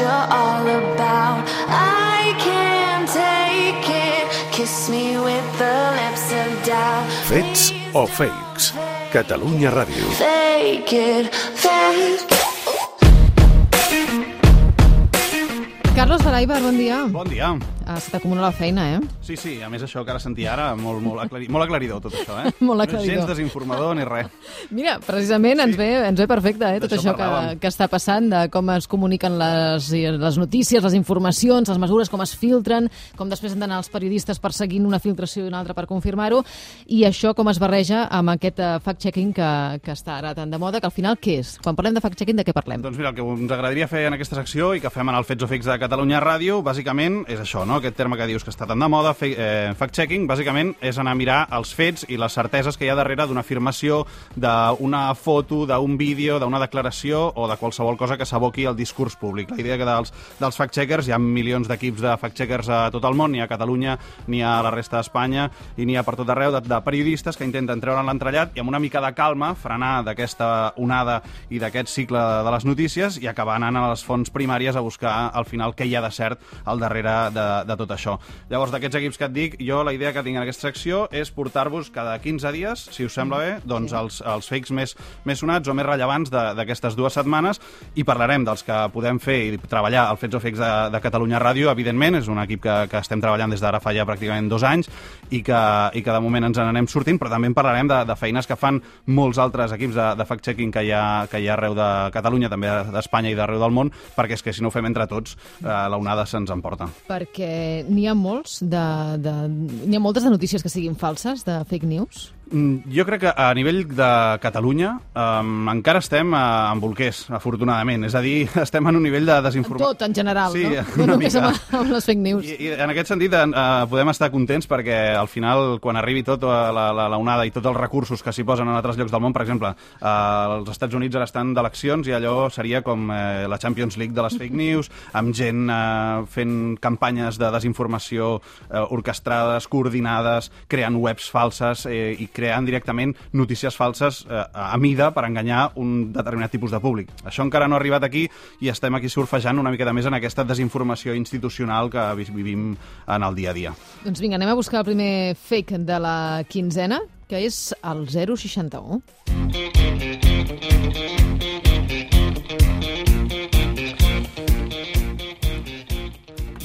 you're all about. I can't take it. Kiss me with the lips of doubt. Fets o fakes? Catalunya Ràdio. Fake it, fake it. Carlos Baraibar, bon dia. Bon dia. Ah, se t'acumula la feina, eh? Sí, sí, a més això que ara sentia ara, molt, molt, aclari... molt aclaridor tot això, eh? Molt aclaridor. No és gens desinformador ni res. Mira, precisament ens, ve, ens ve perfecte, eh? Tot això que, parlàvem. que està passant, de com es comuniquen les, les notícies, les informacions, les mesures, com es filtren, com després han d'anar els periodistes perseguint una filtració i una altra per confirmar-ho, i això com es barreja amb aquest uh, fact-checking que, que està ara tan de moda, que al final què és? Quan parlem de fact-checking, de què parlem? Doncs mira, el que ens agradaria fer en aquesta secció i que fem en el Fets o Fix de Catalunya Ràdio, bàsicament és això, no? Aquest terme que dius que està tan de moda, eh, fact-checking, bàsicament és anar a mirar els fets i les certeses que hi ha darrere d'una afirmació, d'una foto, d'un vídeo, d'una declaració o de qualsevol cosa que s'aboqui al discurs públic. La idea que dels, dels fact-checkers, hi ha milions d'equips de fact-checkers a tot el món, ni a Catalunya, ni a la resta d'Espanya, i n'hi ha per tot arreu de, de periodistes que intenten treure l'entrellat i amb una mica de calma frenar d'aquesta onada i d'aquest cicle de les notícies i acabar anant a les fonts primàries a buscar al final què hi ha de cert al darrere de, de tot això. Llavors, d'aquests equips que et dic, jo la idea que tinc en aquesta secció és portar-vos cada 15 dies, si us sembla bé, doncs els, els fakes més, més sonats o més rellevants de- d'aquestes dues setmanes i parlarem dels que podem fer i treballar al Fets o Fakes de, de Catalunya Ràdio, evidentment, és un equip que, que estem treballant des d'ara fa ja pràcticament dos anys i que, i que de moment ens n'anem sortint, però també en parlarem de, de feines que fan molts altres equips de, de fact-checking que, hi ha, que hi ha arreu de Catalunya, també d'Espanya i d'arreu del món, perquè és que si no ho fem entre tots, eh, l'onada se'ns emporta. Perquè n'hi ha molts de, de... Ha moltes de notícies que siguin falses, de fake news? Mm, Jo crec que a nivell de Catalunya um, encara estem uh, en bolquers, afortunadament. És a dir, estem en un nivell de desinformació. Tot, en general, Sí, no? una no només mica. amb, amb les fake news. I, I en aquest sentit uh, podem estar contents perquè al final, quan arribi tot uh, la, la, la onada i tots els recursos que s'hi posen en altres llocs del món, per exemple, uh, els Estats Units ara estan d'eleccions i allò seria com uh, la Champions League de les fake news, amb gent uh, fent campanyes de desinformació uh, orquestrades, coordinades, creant webs falses eh, i creant directament notícies falses eh, a mida per enganyar un determinat tipus de públic. Això encara no ha arribat aquí i estem aquí surfejant una miqueta més en aquesta desinformació institucional que vi- vivim en el dia a dia. Doncs vinga, anem a buscar el primer fake de la quinzena, que és el 061.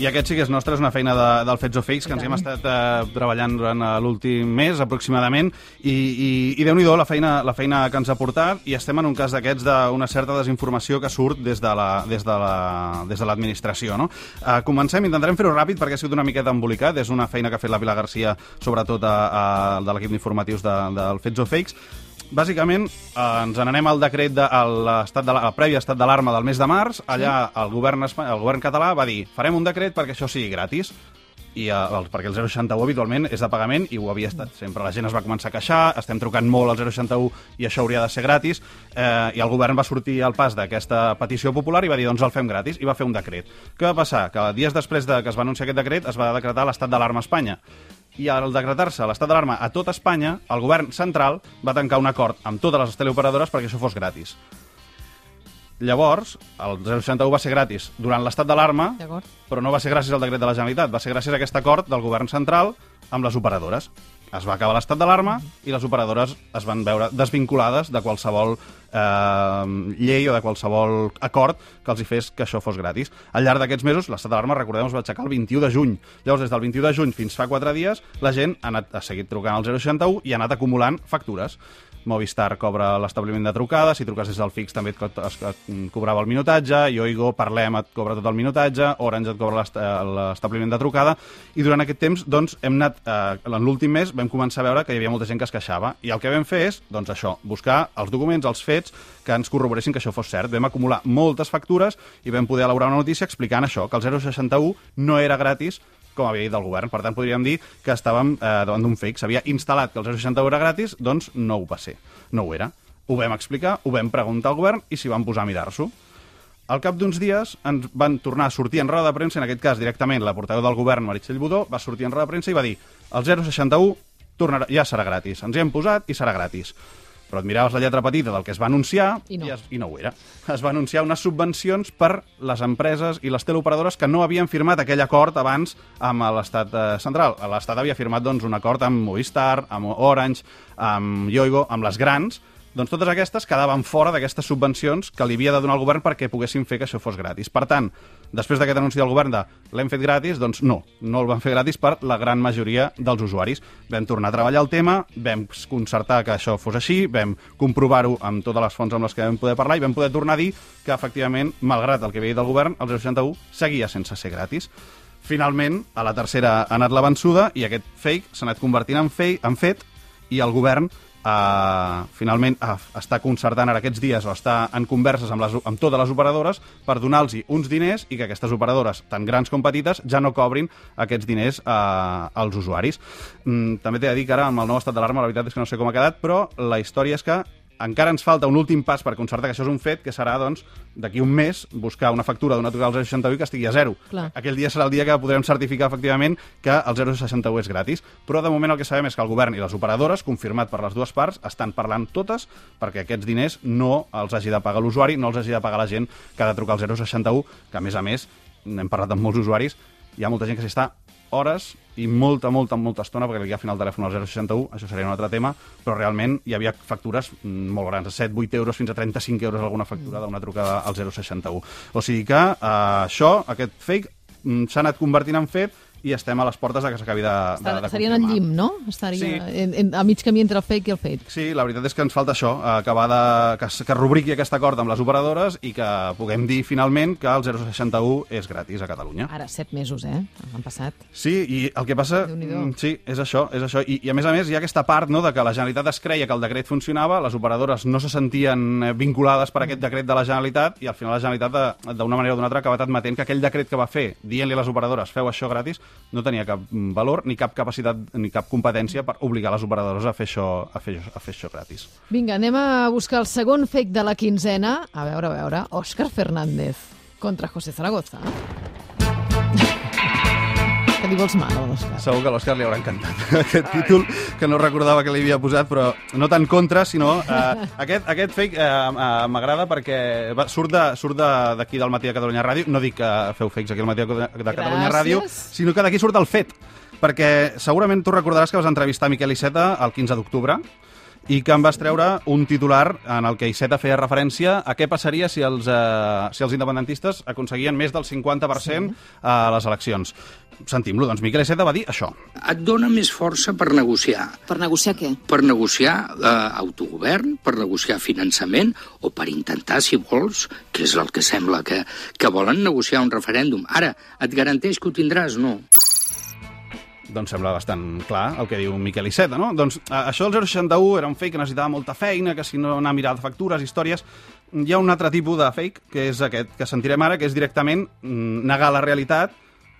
I aquest sí que és nostre, és una feina de, del Fets o Fakes que ens hem estat eh, treballant durant eh, l'últim mes aproximadament i, i, i déu nhi la feina, la feina que ens ha portat i estem en un cas d'aquests d'una certa desinformació que surt des de la- des de la- des de l'administració. no? Eh, comencem, intentarem fer-ho ràpid perquè ha sigut una miqueta embolicat, és una feina que ha fet la Pilar Garcia sobretot a, a, de l'equip d'informatius de, del Fets o Fakes Bàsicament, eh, ens n'anem al decret de, l'estat de la, al previ estat d'alarma del mes de març. Allà el, govern, el govern català va dir farem un decret perquè això sigui gratis i eh, el, perquè el 061 habitualment és de pagament i ho havia estat sempre. La gent es va començar a queixar, estem trucant molt al 061 i això hauria de ser gratis, eh, i el govern va sortir al pas d'aquesta petició popular i va dir doncs el fem gratis, i va fer un decret. Què va passar? Que dies després de que es va anunciar aquest decret es va decretar l'estat d'alarma a Espanya. I al decretar-se l'estat d'alarma a tot Espanya, el govern central va tancar un acord amb totes les teleoperadores perquè això fos gratis. Llavors, el 061 va ser gratis durant l'estat d'alarma, però no va ser gràcies al decret de la Generalitat, va ser gràcies a aquest acord del govern central amb les operadores. Es va acabar l'estat d'alarma i les operadores es van veure desvinculades de qualsevol eh, llei o de qualsevol acord que els hi fes que això fos gratis. Al llarg d'aquests mesos, l'estat d'alarma, recordem, es va aixecar el 21 de juny. Llavors, des del 21 de juny fins fa 4 dies, la gent ha, anat, ha seguit trucant al 061 i ha anat acumulant factures. Movistar cobra l'establiment de trucades, si truques des del fix també et, co- es, et cobrava el minutatge, Yoigo, Parlem, et cobra tot el minutatge, Orange et cobra eh, l'establiment de trucada, i durant aquest temps, doncs, hem anat, eh, en l'últim mes, vam començar a veure que hi havia molta gent que es queixava, i el que vam fer és, doncs això, buscar els documents, els fets, que ens corroboressin que això fos cert. Vam acumular moltes factures i vam poder elaborar una notícia explicant això, que el 061 no era gratis, com havia dit el govern. Per tant, podríem dir que estàvem eh, davant d'un fake. S'havia instal·lat que el 061 era gratis, doncs no ho va ser. No ho era. Ho vam explicar, ho vam preguntar al govern i s'hi van posar a mirar-s'ho. Al cap d'uns dies ens van tornar a sortir en roda de premsa, en aquest cas directament la portaveu del govern, Meritxell Budó, va sortir en roda de premsa i va dir el 061 tornarà, ja serà gratis, ens hi hem posat i serà gratis. Però et miraves la lletra petita del que es va anunciar I no. i, es, i no ho era. Es va anunciar unes subvencions per les empreses i les teleoperadores que no havien firmat aquell acord abans amb l'estat eh, central. L'estat havia firmat doncs, un acord amb Movistar, amb Orange, amb Yoigo, amb les grans, doncs totes aquestes quedaven fora d'aquestes subvencions que li havia de donar el govern perquè poguessin fer que això fos gratis. Per tant, després d'aquest anunci del govern de l'hem fet gratis, doncs no, no el van fer gratis per la gran majoria dels usuaris. Vam tornar a treballar el tema, vam concertar que això fos així, vam comprovar-ho amb totes les fonts amb les que vam poder parlar i vam poder tornar a dir que, efectivament, malgrat el que havia dit el govern, el 061 seguia sense ser gratis. Finalment, a la tercera ha anat la vençuda i aquest fake s'ha anat convertint en, fake, en fet i el govern eh, finalment eh, està concertant ara aquests dies o està en converses amb, les, amb totes les operadores per donar-los uns diners i que aquestes operadores, tant grans com petites, ja no cobrin aquests diners eh, als usuaris. Mm, també t'he de dir que ara, amb el nou estat d'alarma, la veritat és que no sé com ha quedat, però la història és que encara ens falta un últim pas per concertar que això és un fet, que serà, doncs, d'aquí un mes, buscar una factura d'una trucada al 061 que estigui a zero. Clar. Aquell dia serà el dia que podrem certificar, efectivament, que el 061 és gratis. Però, de moment, el que sabem és que el govern i les operadores, confirmat per les dues parts, estan parlant totes perquè aquests diners no els hagi de pagar l'usuari, no els hagi de pagar la gent que ha de trucar al 061, que, a més a més, n'hem parlat amb molts usuaris, hi ha molta gent que s'hi està hores i molta, molta, molta estona perquè li agafin el telèfon al 061, això seria un altre tema, però realment hi havia factures molt grans, de 7, 8 euros fins a 35 euros alguna factura d'una trucada al 061. O sigui que eh, això, aquest fake, mm, s'ha anat convertint en fet i estem a les portes de que s'acabi de, de, de al confirmar. llim, no? Estaria Sí. en, en, a mig camí entre el fake i el fake. Sí, la veritat és que ens falta això, acabar de... que, que rubriqui aquest acord amb les operadores i que puguem dir finalment que el 061 és gratis a Catalunya. Ara, set mesos, eh? Han passat. Sí, i el que passa... Mm, Sí, és això, és això. I, I a més a més hi ha aquesta part no, de que la Generalitat es creia que el decret funcionava, les operadores no se sentien eh, vinculades per aquest decret de la Generalitat i al final la Generalitat, eh, d'una manera o d'una altra, ha acabat admetent que aquell decret que va fer, dient-li a les operadores feu això gratis, no tenia cap mm, valor ni cap capacitat ni cap competència per obligar les operadores a fer això, a fer, a fer això gratis. Vinga, anem a buscar el segon fake de la quinzena. A veure, a veure. Òscar Fernández contra José Zaragoza. Que li vols mal, Òscar? Segur que a l'Òscar li haurà encantat aquest títol, que no recordava que li havia posat, però no tant contra, sinó... Eh, aquest, aquest fake eh, eh, m'agrada perquè va, surt de- surt de- d'aquí del Matí de Catalunya Ràdio. No dic que feu fakes aquí al Matí de, de Catalunya Gràcies. Ràdio, sinó que d'aquí surt el fet. Perquè segurament tu recordaràs que vas entrevistar Miquel Iceta el 15 d'octubre i que em vas treure un titular en el que Iceta feia referència a què passaria si els, eh, si els independentistes aconseguien més del 50% a les eleccions. Sentim-lo, doncs Miquel Iceta va dir això. et dona més força per negociar. Per negociar què? Per negociar eh, autogovern, per negociar finançament o per intentar, si vols, que és el que sembla que, que volen negociar un referèndum. Ara, et garanteix que ho tindràs? No. Doncs sembla bastant clar el que diu Miquel Iceta, no? Doncs això del 061 era un fake que necessitava molta feina, que si no anar a mirar factures, històries... Hi ha un altre tipus de fake, que és aquest que sentirem ara, que és directament mm, negar la realitat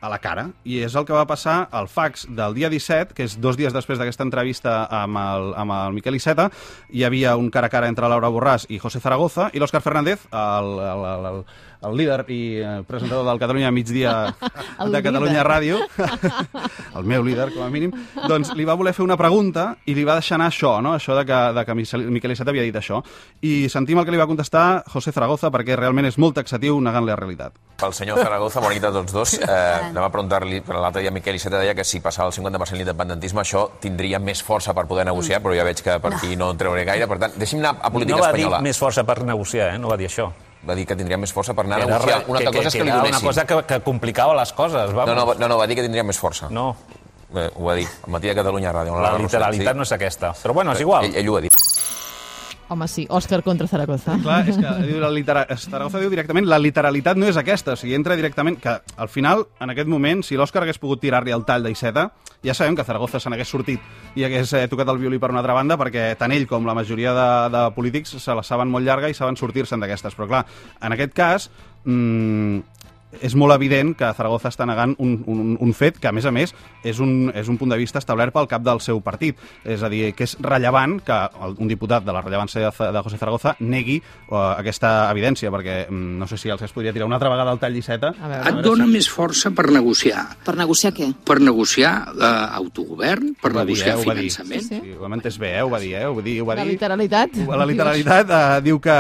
a la cara. I és el que va passar al fax del dia 17, que és dos dies després d'aquesta entrevista amb el, amb el Miquel Iceta. Hi havia un cara a cara entre Laura Borràs i José Zaragoza, i l'Òscar Fernández, el, el, el, el, el líder i eh, presentador del Catalunya Migdia El de Catalunya líder. Ràdio, el meu líder, com a mínim, doncs li va voler fer una pregunta i li va deixar anar això, no? això de que, de que Miquel Iceta havia dit això. I sentim el que li va contestar José Zaragoza perquè realment és molt taxatiu negant la realitat. Pel senyor Zaragoza, bona nit a tots dos. Eh, anem a preguntar-li, però l'altre dia Miquel Iceta deia que si passava el 50% l'independentisme això tindria més força per poder negociar, però ja veig que per aquí no en treuré gaire. Per tant, deixi'm anar a política no va espanyola. dir més força per negociar, eh? no va dir això. Va dir que tindria més força per anar a negociar. Una altra cosa és que, li donessin. una cosa que, que complicava les coses, vamos. No, no, no, no, va dir que tindria més força. no. Bé, ho va dir, al matí de Catalunya Ràdio. La Rossell, literalitat sí. no és aquesta. Però bueno, és igual. Ell, ell ho ha dit. Home, sí, Òscar contra Zaragoza. Clar, és que diu la litera... Zaragoza diu directament la literalitat no és aquesta, o sigui, entra directament... Que al final, en aquest moment, si l'Òscar hagués pogut tirar-li el tall d'Iceta, ja sabem que Zaragoza se n'hagués sortit i hagués eh, tocat el violí per una altra banda, perquè tant ell com la majoria de, de polítics se la saben molt llarga i saben sortir-se'n d'aquestes. Però clar, en aquest cas, mmm, és molt evident que Zaragoza està negant un, un, un fet que, a més a més, és un, és un punt de vista establert pel cap del seu partit. És a dir, que és rellevant que el- un diputat de la rellevància de, de José Zaragoza negui uh, aquesta evidència, perquè mm, no sé si els es podria tirar una altra vegada al tall lliceta. A veure. Et dona més força per negociar. Per negociar què? Per negociar eh, autogovern, per Ho va dir, negociar eh, dir. finançament. Sí, Sí, ho hem entès bé, eh? ho va dir, eh? ho va dir. Ho va La dir. literalitat. La literalitat eh, diu, que,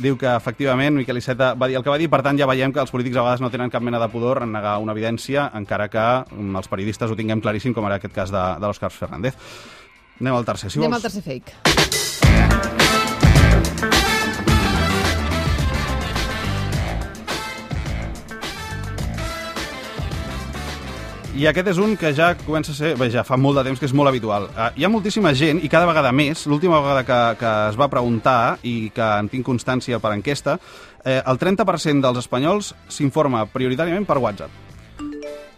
diu que efectivament Miquel Iceta va dir el que va dir, per tant ja veiem que els polítics a vegades no tenen cap mena de pudor en negar una evidència, encara que mm, els periodistes ho tinguem claríssim, com era aquest cas de, de l'Òscar Fernández. Anem al tercer, si Anem vols. al tercer fake. I aquest és un que ja comença a ser, bé, ja fa molt de temps que és molt habitual. Uh, hi ha moltíssima gent, i cada vegada més, l'última vegada que, que es va preguntar, i que en tinc constància per enquesta, eh, el 30% dels espanyols s'informa prioritàriament per WhatsApp.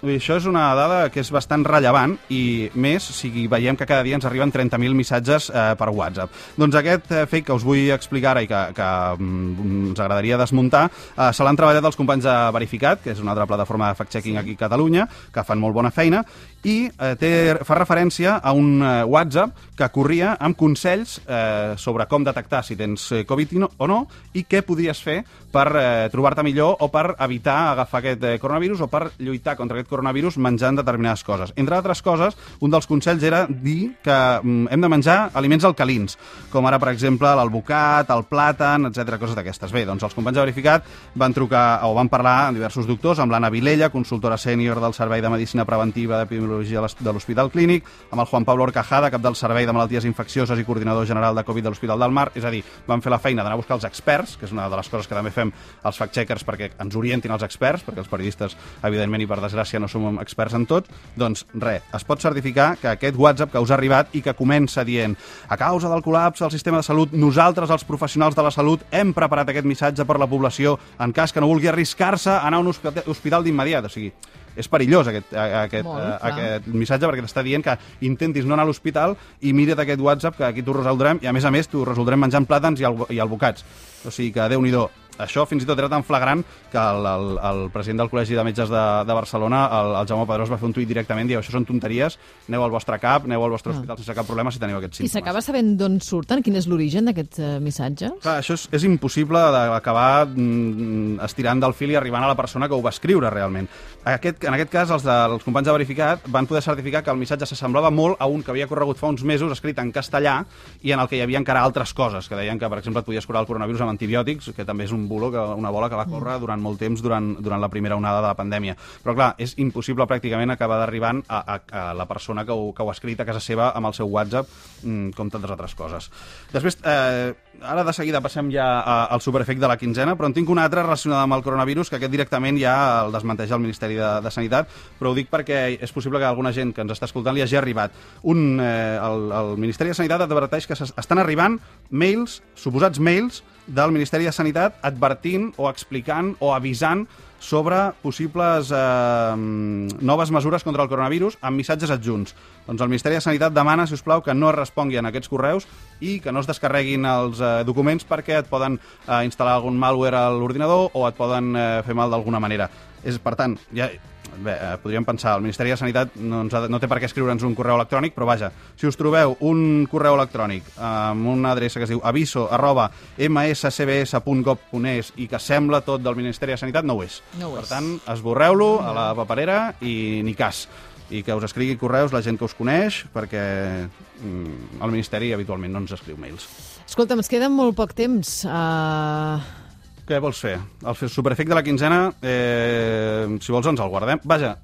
Vull dir, això és una dada que és bastant rellevant i més si veiem que cada dia ens arriben 30.000 missatges eh, per WhatsApp. Doncs aquest eh, fake que us vull explicar ara i que, que mm, ens agradaria desmuntar, eh, se l'han treballat els companys de Verificat, que és una altra plataforma de fact-checking aquí a Catalunya, que fan molt bona feina, i eh, té, fa referència a un eh, WhatsApp que corria amb consells eh, sobre com detectar si tens eh, Covid o no i què podries fer per eh, trobar-te millor o per evitar agafar aquest eh, coronavirus o per lluitar contra aquest coronavirus menjant determinades coses. Entre altres coses, un dels consells era dir que mm, hem de menjar aliments alcalins, com ara, per exemple, l'albocat, el plàtan, etc coses d'aquestes. Bé, doncs els companys de Verificat van trucar o van parlar amb diversos doctors, amb l'Anna Vilella, consultora sènior del Servei de Medicina Preventiva d'Epidemiologia de l'Hos- de l'Hospital Clínic, amb el Juan Pablo Orcajada, cap del Servei de Malalties Infeccioses i coordinador general de Covid de l'Hospital del Mar. És a dir, van fer la feina d'anar a buscar els experts, que és una de les coses que també fem els fact-checkers perquè ens orientin els experts, perquè els periodistes, evidentment i per desgràcia, no som experts en tot. Doncs res, es pot certificar que aquest WhatsApp que us ha arribat i que comença dient a causa del col·lapse del sistema de salut, nosaltres, els professionals de la salut, hem preparat aquest missatge per la població en cas que no vulgui arriscar-se a anar a un hospital, d'immediat. O sigui, és perillós aquest, aquest, Molt, eh, aquest missatge perquè t'està dient que intentis no anar a l'hospital i mira't aquest WhatsApp que aquí t'ho resoldrem i a més a més t'ho resoldrem menjant plàtans i, albo- i albocats. O sigui que, déu nhi això fins i tot era tan flagrant que el, el, el president del Col·legi de Metges de, de Barcelona, el, el Jaume Pedrós, va fer un tuit directament dient això són tonteries, aneu al vostre cap, aneu al vostre hospital sense cap problema si teniu aquests I símptomes. s'acaba sabent d'on surten? Quin és l'origen d'aquests eh, missatges? Clar, això és, és impossible d'acabar mm, estirant del fil i arribant a la persona que ho va escriure realment. Aquest, en aquest cas, els, de, els companys de Verificat van poder certificar que el missatge s'assemblava molt a un que havia corregut fa uns mesos, escrit en castellà, i en el que hi havia encara altres coses, que deien que, per exemple, et podies curar el coronavirus amb antibiòtics, que també és un bulo, que, una bola que va córrer durant molt temps durant, durant la primera onada de la pandèmia. Però, clar, és impossible pràcticament acabar d'arribant a, a, a la persona que ho, que ho ha escrit a casa seva amb el seu WhatsApp, mm, com tantes altres coses. Després, eh, ara de seguida passem ja al superefecte de la quinzena, però en tinc una altra relacionada amb el coronavirus, que aquest directament ja el desmenteix el Ministeri de, de Sanitat, però ho dic perquè és possible que alguna gent que ens està escoltant li hagi arribat. Un, eh, el, el Ministeri de Sanitat adverteix que estan arribant mails, suposats mails, del Ministeri de Sanitat advertint o explicant o avisant sobre possibles eh, noves mesures contra el coronavirus amb missatges adjunts. Doncs el Ministeri de Sanitat demana, si us plau, que no es responguin a aquests correus i que no es descarreguin els eh, documents perquè et poden eh, instal·lar algun malware a l'ordinador o et poden eh, fer mal d'alguna manera. És, per tant, ja, bé, eh, podríem pensar, el Ministeri de Sanitat no, ens ha, no té per què escriure'ns un correu electrònic, però vaja, si us trobeu un correu electrònic amb una adreça que es diu aviso arroba mscbs.gov.es i que sembla tot del Ministeri de Sanitat, no ho és. No ho per és. tant, esborreu-lo a la paperera i ni cas. I que us escrigui correus la gent que us coneix, perquè mm, el Ministeri habitualment no ens escriu mails. Escolta, ens queda molt poc temps. Uh... Què vols fer? El superefecte de la quinzena, eh, si vols ens el guardem. Vaja,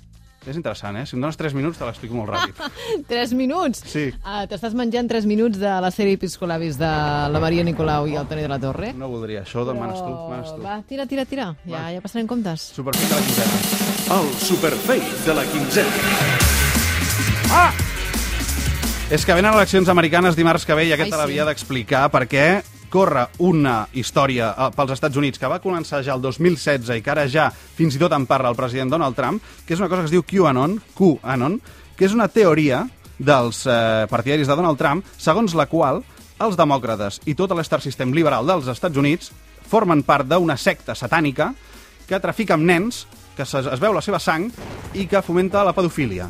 és interessant, eh? Si em dones 3 minuts te l'explico molt ràpid. Tres minuts? Sí. Uh, T'estàs menjant tres minuts de la sèrie Episcolabis de la Maria Nicolau i el Toni de la Torre? No voldria, això de manes tu, manes tu. Va, tira, tira, tira. Ja, ja passarem comptes. Superefecte de la quinzena. El superfake de la quinzena. És que venen eleccions americanes dimarts que ve i aquest Ai, te l'havia sí. d'explicar perquè corre una història eh, pels Estats Units que va començar ja el 2016 i que ara ja fins i tot en parla el president Donald Trump, que és una cosa que es diu QAnon, QAnon, que és una teoria dels eh, partidaris de Donald Trump, segons la qual els demòcrates i tot l'Star System liberal dels Estats Units formen part d'una secta satànica que trafica amb nens que es, es veu la seva sang i que fomenta la pedofília.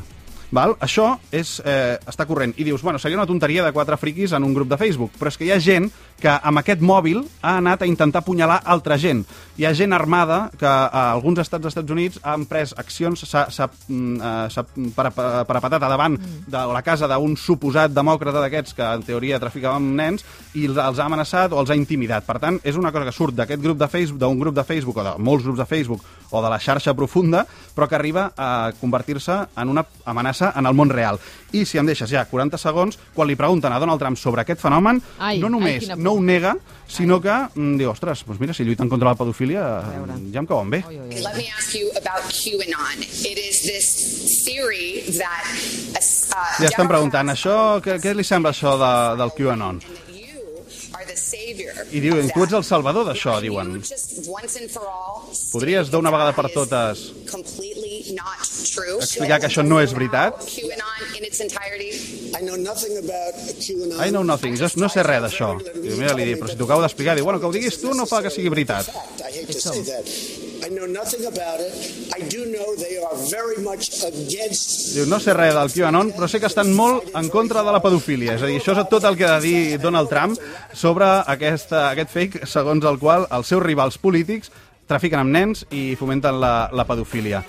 Val? Això és, eh, està corrent. I dius, bueno, seria una tonteria de quatre friquis en un grup de Facebook, però és que hi ha gent que amb aquest mòbil ha anat a intentar apunyalar altra gent. Hi ha gent armada que a alguns estats dels Estats Units han pres accions, s'ha mm, eh, parapetat a davant de la casa d'un suposat demòcrata d'aquests que en teoria traficava amb nens i els ha amenaçat o els ha intimidat. Per tant, és una cosa que surt d'aquest grup de Facebook, d'un grup de Facebook o de molts grups de Facebook o de la xarxa profunda, però que arriba a convertir-se en una amenaça en el món real. I si em deixes ja 40 segons, quan li pregunten a Donald Trump sobre aquest fenomen, Ai, no ai, només por. No ho nega, sinó que mm, diu, ostres, doncs mira, si lluiten contra la pedofília, eh, ja em cauen bé. Let me ask you about QAnon. It is this theory that uh, Ja estan preguntant, això, què, què li sembla això de, del QAnon? I diuen, tu ets el salvador d'això, diuen. Podries d'una vegada per totes. Explicar que això no és veritat? QAnon in its entirety. I know nothing about QAnon. I know nothing, jo no sé res d'això. Diu, mira, li dic, però si t'ho acabo d'explicar, diu, bueno, que ho diguis tu no fa que sigui veritat. I hate to say that. I know nothing about it. I do know they are very much against Diu, no sé res del QAnon, però sé que estan molt en contra de la pedofília. És a dir, això és tot el que ha de dir Donald Trump sobre aquesta, aquest fake segons el qual els seus rivals polítics trafiquen amb nens i fomenten la, la pedofília.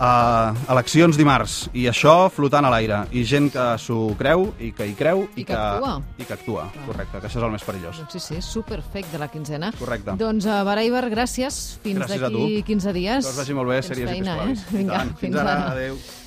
Uh, eleccions dimarts, i això flotant a l'aire. I gent que s'ho creu i que hi creu i, I que actua. I que actua, correcte, que això és el més perillós. Doncs sí, sí, super fake de la quinzena. Correcte. Doncs, uh, Baraiber, gràcies. Fins d'aquí tu. 15 dies. Que us vagi molt bé, Tens sèries i feina, festivals. Eh? Vinga, I tant. Fins ara, adéu.